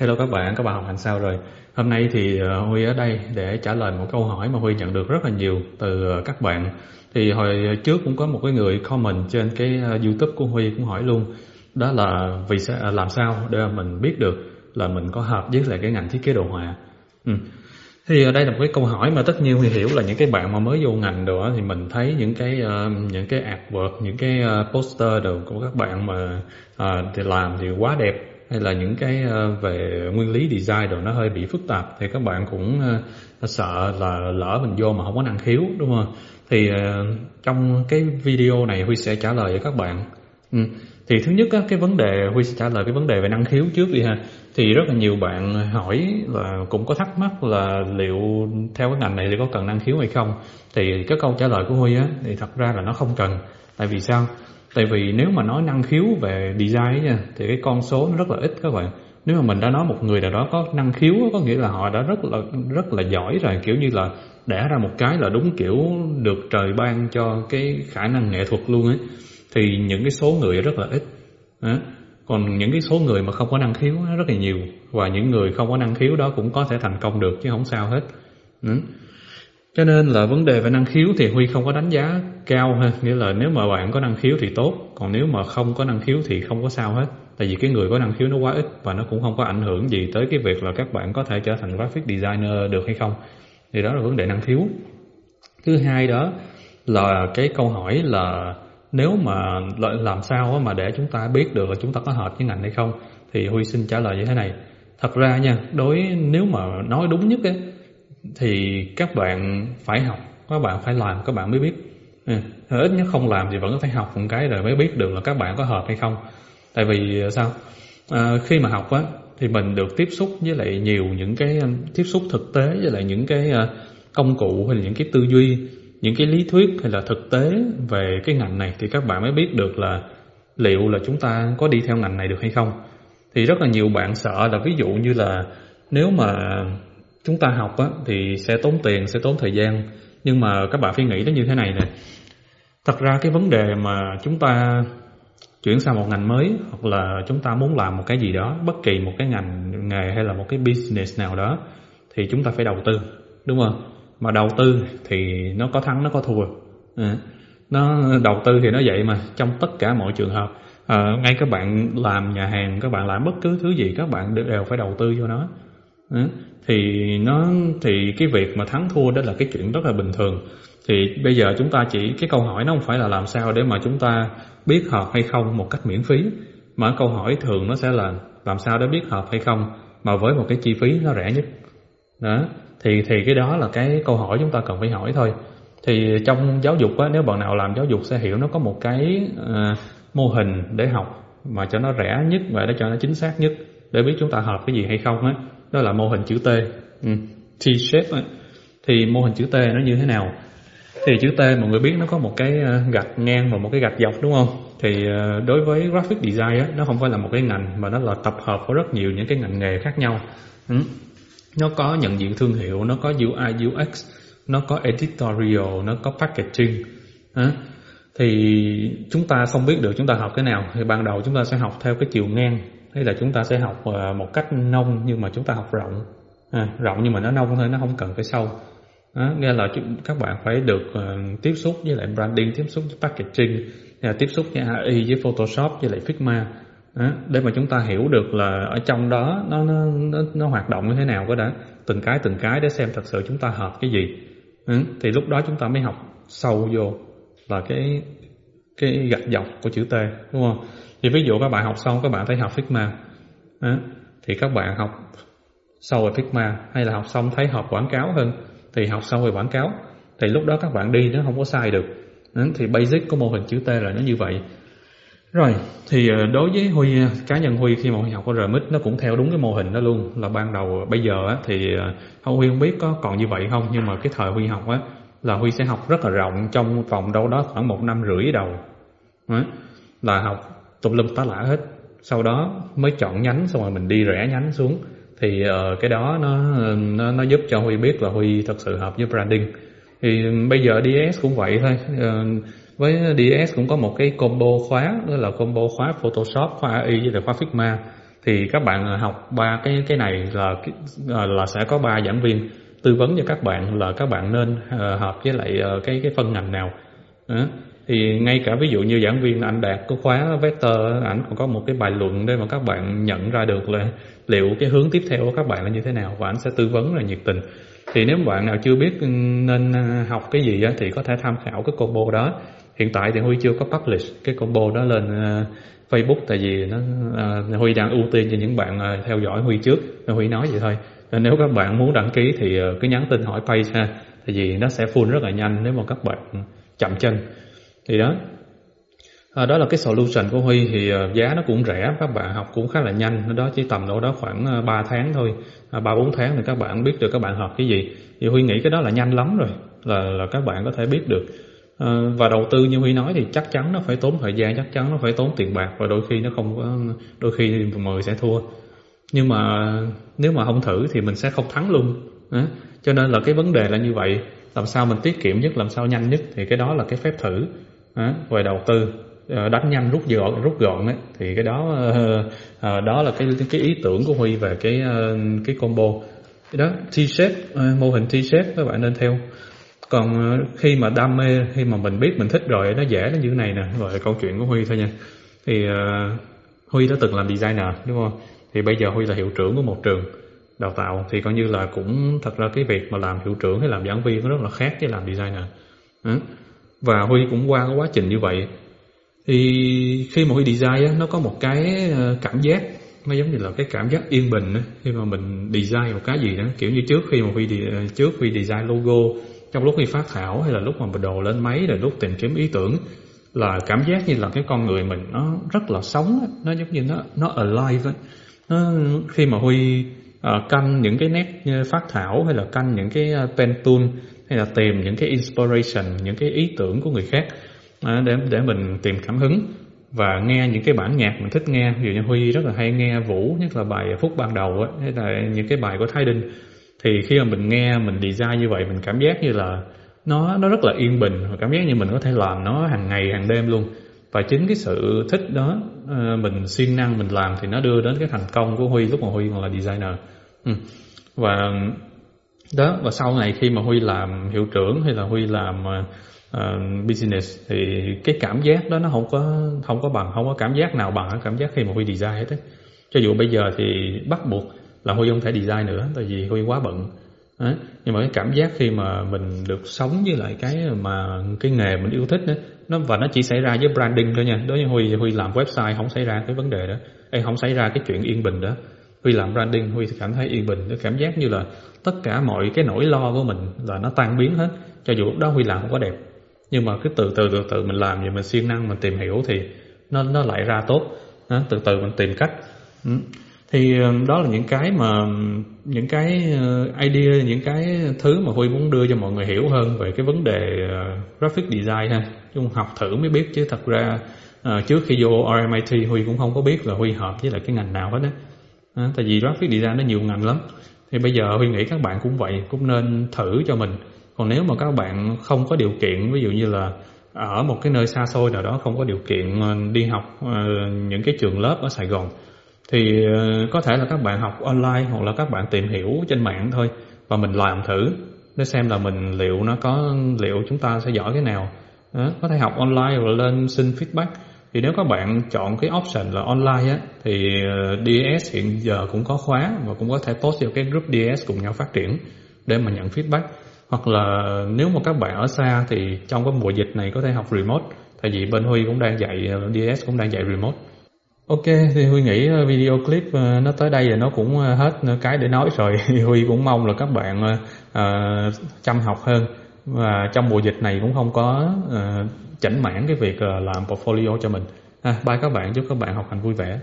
Hello các bạn, các bạn học hành sao rồi? Hôm nay thì ờ, Huy ở đây để trả lời một câu hỏi mà Huy nhận được rất là nhiều từ ờ, các bạn. Thì hồi trước cũng có một cái người comment trên cái ờ, YouTube của Huy cũng hỏi luôn, đó là vì sao à, làm sao để mình biết được là mình có hợp với lại cái ngành thiết kế đồ họa. Ừ. Thì ở đây là một cái câu hỏi mà tất nhiên Huy hiểu là những cái bạn mà mới vô ngành đồ thì mình thấy những cái những cái artwork, những cái poster đồ của các bạn mà thì làm thì quá đẹp hay là những cái ờ, về nguyên lý design rồi nó hơi bị phức tạp thì các bạn cũng ờ, sợ là lỡ mình vô mà không có năng khiếu đúng không? Thì ờ, trong cái video này Huy sẽ trả lời với các bạn. Ừ. Thì thứ nhất á, cái vấn đề Huy sẽ trả lời cái vấn đề về năng khiếu trước đi ha. Thì rất là nhiều bạn hỏi là cũng có thắc mắc là liệu theo cái ngành này thì có cần năng khiếu hay không? Thì cái câu trả lời của Huy á thì thật ra là nó không cần. Tại vì sao? Tại vì nếu mà nói năng khiếu về design nha thì cái con số nó rất là ít các bạn. Nếu mà mình đã nói một người nào đó có năng khiếu có nghĩa là họ đã rất là rất là giỏi rồi, kiểu như là đẻ ra một cái là đúng kiểu được trời ban cho cái khả năng nghệ thuật luôn ấy thì những cái số người rất là ít. à, Còn những cái số người mà không có năng khiếu rất là nhiều và những người không có năng khiếu đó cũng có thể thành công được chứ không sao hết. Ừ. Cho nên là vấn đề về năng khiếu thì Huy không có đánh giá cao ha, nghĩa là nếu mà bạn có năng khiếu thì tốt, còn nếu mà không có năng khiếu thì không có sao hết. Tại vì cái người có năng khiếu nó quá ít và nó cũng không có ảnh hưởng gì tới cái việc là các bạn có thể trở thành graphic designer được hay không. Thì đó là vấn đề năng khiếu. Thứ hai đó là cái câu hỏi là nếu mà làm sao mà để chúng ta biết được là chúng ta có hợp với ngành hay không thì Huy xin trả lời như thế này. Thật ra nha, đối nếu mà nói đúng nhất ấy, thì các bạn phải học, các bạn phải làm các bạn mới biết. Ừ, ít nhất không làm thì vẫn phải học một cái rồi mới biết được là các bạn có hợp hay không. Tại vì à, sao? À, khi mà học á thì mình được tiếp xúc với lại nhiều những cái tiếp xúc thực tế với lại những cái à, công cụ hay là những cái tư duy những cái lý thuyết hay là thực tế về cái ngành này thì các bạn mới biết được là liệu là chúng ta có đi theo ngành này được hay không. Thì rất là nhiều bạn sợ là ví dụ như là nếu mà chúng ta học á, thì sẽ tốn tiền, sẽ tốn thời gian. Nhưng mà các bạn phải nghĩ nó như thế này nè. Thật ra cái vấn đề mà chúng ta chuyển sang một ngành mới hoặc là chúng ta muốn làm một cái gì đó, bất kỳ một cái ngành nghề hay là một cái business nào đó thì chúng ta phải đầu tư, đúng không? mà đầu tư thì nó có thắng nó có thua à, nó đầu tư thì nó vậy mà trong tất cả mọi trường hợp à, ngay các bạn làm nhà hàng các bạn làm bất cứ thứ gì các bạn đều phải đầu tư cho nó Ừ. thì nó thì cái việc mà thắng thua đó là cái chuyện rất là bình thường. Thì bây giờ chúng ta chỉ cái câu hỏi nó không phải là làm sao để mà chúng ta biết hợp hay không một cách miễn phí mà câu hỏi thường nó sẽ là làm sao để biết hợp hay không mà với một cái chi phí nó rẻ nhất. Đó. Thì thì cái đó là cái câu hỏi chúng ta cần phải hỏi thôi. Thì trong giáo dục á, nếu bạn nào làm giáo dục sẽ hiểu nó có một cái uh, mô hình để học mà cho nó rẻ nhất và để cho nó chính xác nhất để biết chúng ta hợp cái gì hay không á đó là mô hình chữ T. Ừ. T-shape á. thì mô hình chữ T nó như thế nào? Thì chữ T mọi người biết nó có một cái gạch ngang và một cái gạch dọc đúng không? Thì đối với graphic design á, nó không phải là một cái ngành mà nó là tập hợp của rất nhiều những cái ngành nghề khác nhau. Ừ. Nó có nhận diện thương hiệu nó có UI UX nó có editorial nó có packaging. À, thì chúng ta không biết được chúng ta học cái nào. Thì ban đầu chúng ta sẽ học theo cái chiều ngang Thế là chúng ta sẽ học ờ, một cách nông nhưng mà chúng ta học rộng. À, rộng nhưng mà nó nông thôi nó không cần phải sâu. À, nghĩa là các bạn phải được uh, tiếp xúc với lại branding tiếp xúc với packaging à, tiếp xúc với AI với Photoshop với lại Figma. À, để mà chúng ta hiểu được là ở trong đó nó nó nó, nó hoạt động như thế nào có đã. Từng cái từng cái để xem thật sự chúng ta hợp cái gì. À, thì lúc đó chúng ta mới học sâu vô là cái cái gạch dọc của chữ T đúng không? Thì ví dụ các bạn học xong các bạn thấy học Figma. Đó, thì các bạn học sâu về Figma hay là học xong thấy học quảng cáo hơn thì học xong về quảng cáo. Thì lúc đó các bạn đi nó không có sai được. Đó, thì basic của mô hình chữ T là nó như vậy. Rồi, thì ờ, đối với Huy, ờ, cá nhân Huy khi mà Huy học ở RMX nó cũng theo đúng cái mô hình đó luôn. Là ban đầu bây giờ á, thì không Huy không biết có còn như vậy không Nhưng mà cái thời Huy học á là Huy sẽ học rất là rộng trong vòng đâu đó khoảng một năm rưỡi đầu. Đó, Là học tùm lum tá lả hết. Sau đó mới chọn nhánh xong rồi mình đi rẽ nhánh xuống. Thì uh, cái đó nó, nó nó giúp cho Huy biết là Huy thật sự hợp với branding. Thì bây giờ DS cũng vậy thôi. Uh, với DS cũng có một cái combo khóa đó là combo khóa Photoshop, khóa AI với lại khóa Figma. Thì các bạn học ba cái cái này là ờ, là sẽ có ba giảng viên tư vấn cho các bạn là các bạn nên ờ, uh, hợp với lại uh, cái cái phân ngành nào. Thì ngay cả ví dụ như giảng viên anh đạt có khóa vector ảnh còn có một cái bài luận để mà các bạn nhận ra được là liệu cái hướng tiếp theo của các bạn là như thế nào và anh sẽ tư vấn là nhiệt tình. Thì nếu bạn nào chưa biết ừ, nên ờ, học cái gì thì có thể tham khảo cái combo đó. Hiện tại thì Huy chưa có publish cái combo đó lên Facebook tại vì nó Huy đang ưu tiên cho những bạn theo dõi Huy trước. Huy nói vậy thôi nên nếu các bạn muốn đăng ký thì ờ, cứ nhắn tin hỏi page ha tại vì nó sẽ full rất là nhanh nếu mà các bạn chậm chân. Thì đó. À, đó là cái solution của Huy thì ờ, giá nó cũng rẻ các bạn học cũng khá là nhanh nó đó chỉ tầm đâu đó khoảng ờ, 3 tháng thôi à, ba bốn tháng thì các bạn biết được các bạn học cái gì. Thì Huy nghĩ cái đó là nhanh lắm rồi là là các bạn có thể biết được. À, và đầu tư như Huy nói thì chắc chắn nó phải tốn thời gian chắc chắn nó phải tốn tiền bạc và đôi khi nó không có đôi khi mọi người sẽ thua nhưng mà nếu mà không thử thì mình sẽ không thắng luôn. À, cho nên là cái vấn đề là như vậy. Làm sao mình tiết kiệm nhất làm sao nhanh nhất thì cái đó là cái phép thử. À, về đầu tư ờ, đánh nhanh rút gọn rút gọn ấy thì cái đó à, đó là cái cái ý tưởng của Huy về cái cái combo. Cái đó T-shape mô hình T-shape các bạn nên theo. Còn khi mà đam mê khi mà mình biết mình thích rồi nó dễ nó như thế này nè. Gọi là câu chuyện của Huy thôi nha. Thì uh, Huy đã từng làm designer đúng không? Thì bây giờ Huy là hiệu trưởng của một trường đào tạo thì coi như là cũng thật ra cái việc mà làm hiệu trưởng hay làm giảng viên nó rất là khác với làm designer. Ừ. Và Huy cũng qua cái quá trình như vậy. Thì khi mà Huy design á, nó có một cái ờ, cảm giác nó giống như là cái cảm giác yên bình á, khi mà mình design một cái gì đó. Kiểu như trước khi mà Huy ờ, trước Huy design logo trong lúc Huy phát thảo hay là lúc mà mình đồ lên máy rồi lúc tìm kiếm ý tưởng là cảm giác như là cái con người mình nó rất là sống nó giống như nó nó alive ấy nó khi mà Huy uh, canh những cái nét ờ, phát thảo hay là canh những cái ờ, pen tool hay là tìm những cái inspiration những cái ý tưởng của người khác để để mình tìm cảm hứng và nghe những cái bản nhạc mình thích nghe. Ví dụ như Huy rất là hay nghe Vũ nhất là bài phút ban đầu ấy, hay là những cái bài của Thái Đinh. Thì khi mà mình nghe mình design như vậy mình cảm giác như là nó nó rất là yên bình và cảm giác như mình có thể làm nó hàng ngày hàng đêm luôn và chính cái sự thích đó ờ, mình siêng năng mình làm thì nó đưa đến cái thành công của Huy lúc mà Huy còn là designer ừ. và đó và sau này khi mà Huy làm hiệu trưởng hay là Huy làm uh, business thì cái cảm giác đó nó không có không có bằng không có cảm giác nào bằng cảm giác khi mà Huy design hết ấy. cho dù bây giờ thì bắt buộc là Huy không thể design nữa tại vì Huy quá bận Đấy. nhưng mà cái cảm giác khi mà mình được sống với lại cái mà cái nghề mình yêu thích đó, nó và nó chỉ xảy ra với branding thôi nha. Đối với Huy Huy làm website không xảy ra cái vấn đề đó. Ê, không xảy ra cái chuyện yên bình đó. Huy làm branding Huy cảm thấy yên bình. Nó cảm giác như là tất cả mọi cái nỗi lo của mình là nó tan biến hết. Cho dù lúc đó Huy làm không có đẹp nhưng mà cứ từ từ từ từ mình làm vậy mình siêng năng mình tìm hiểu thì nó nó lại ra tốt. Đó, từ từ mình tìm cách. Ừ thì ờ, đó là những cái mà, những cái ờ, idea, những cái thứ mà huy muốn đưa cho mọi người hiểu hơn về cái vấn đề ờ, graphic design ha. Chung học thử mới biết chứ thật ra trước khi vô RMIT huy cũng không có biết là huy hợp với lại cái ngành nào hết á. Tại vì graphic design nó nhiều ngành lắm. Thì bây giờ huy nghĩ các bạn cũng vậy, cũng nên thử cho mình. Còn nếu mà các bạn không có điều kiện, ví dụ như là ở một cái nơi xa xôi nào đó không có điều kiện đi học những cái trường lớp ở Sài Gòn thì ờ, có thể là các bạn học online hoặc là các bạn tìm hiểu trên mạng thôi và mình làm thử để xem là mình liệu nó có liệu chúng ta sẽ giỏi cái nào. Đó, có thể học online và lên xin feedback. Thì nếu các bạn chọn cái option là online á thì ờ, DS hiện giờ cũng có khóa và cũng có thể post vào cái group DS cùng nhau phát triển để mà nhận feedback. Hoặc là nếu mà các bạn ở xa thì trong cái mùa dịch này có thể học remote tại vì bên Huy cũng đang dạy ờ, DS cũng đang dạy remote. Ok thì Huy nghĩ ờ, video clip ờ, nó tới đây rồi nó cũng ờ, hết cái để nói rồi. Huy cũng mong là các bạn uh, chăm học hơn. Và trong mùa dịch này cũng không có uh, chảnh mãn cái việc uh, làm portfolio cho mình. À, bye các bạn chúc các bạn học hành vui vẻ.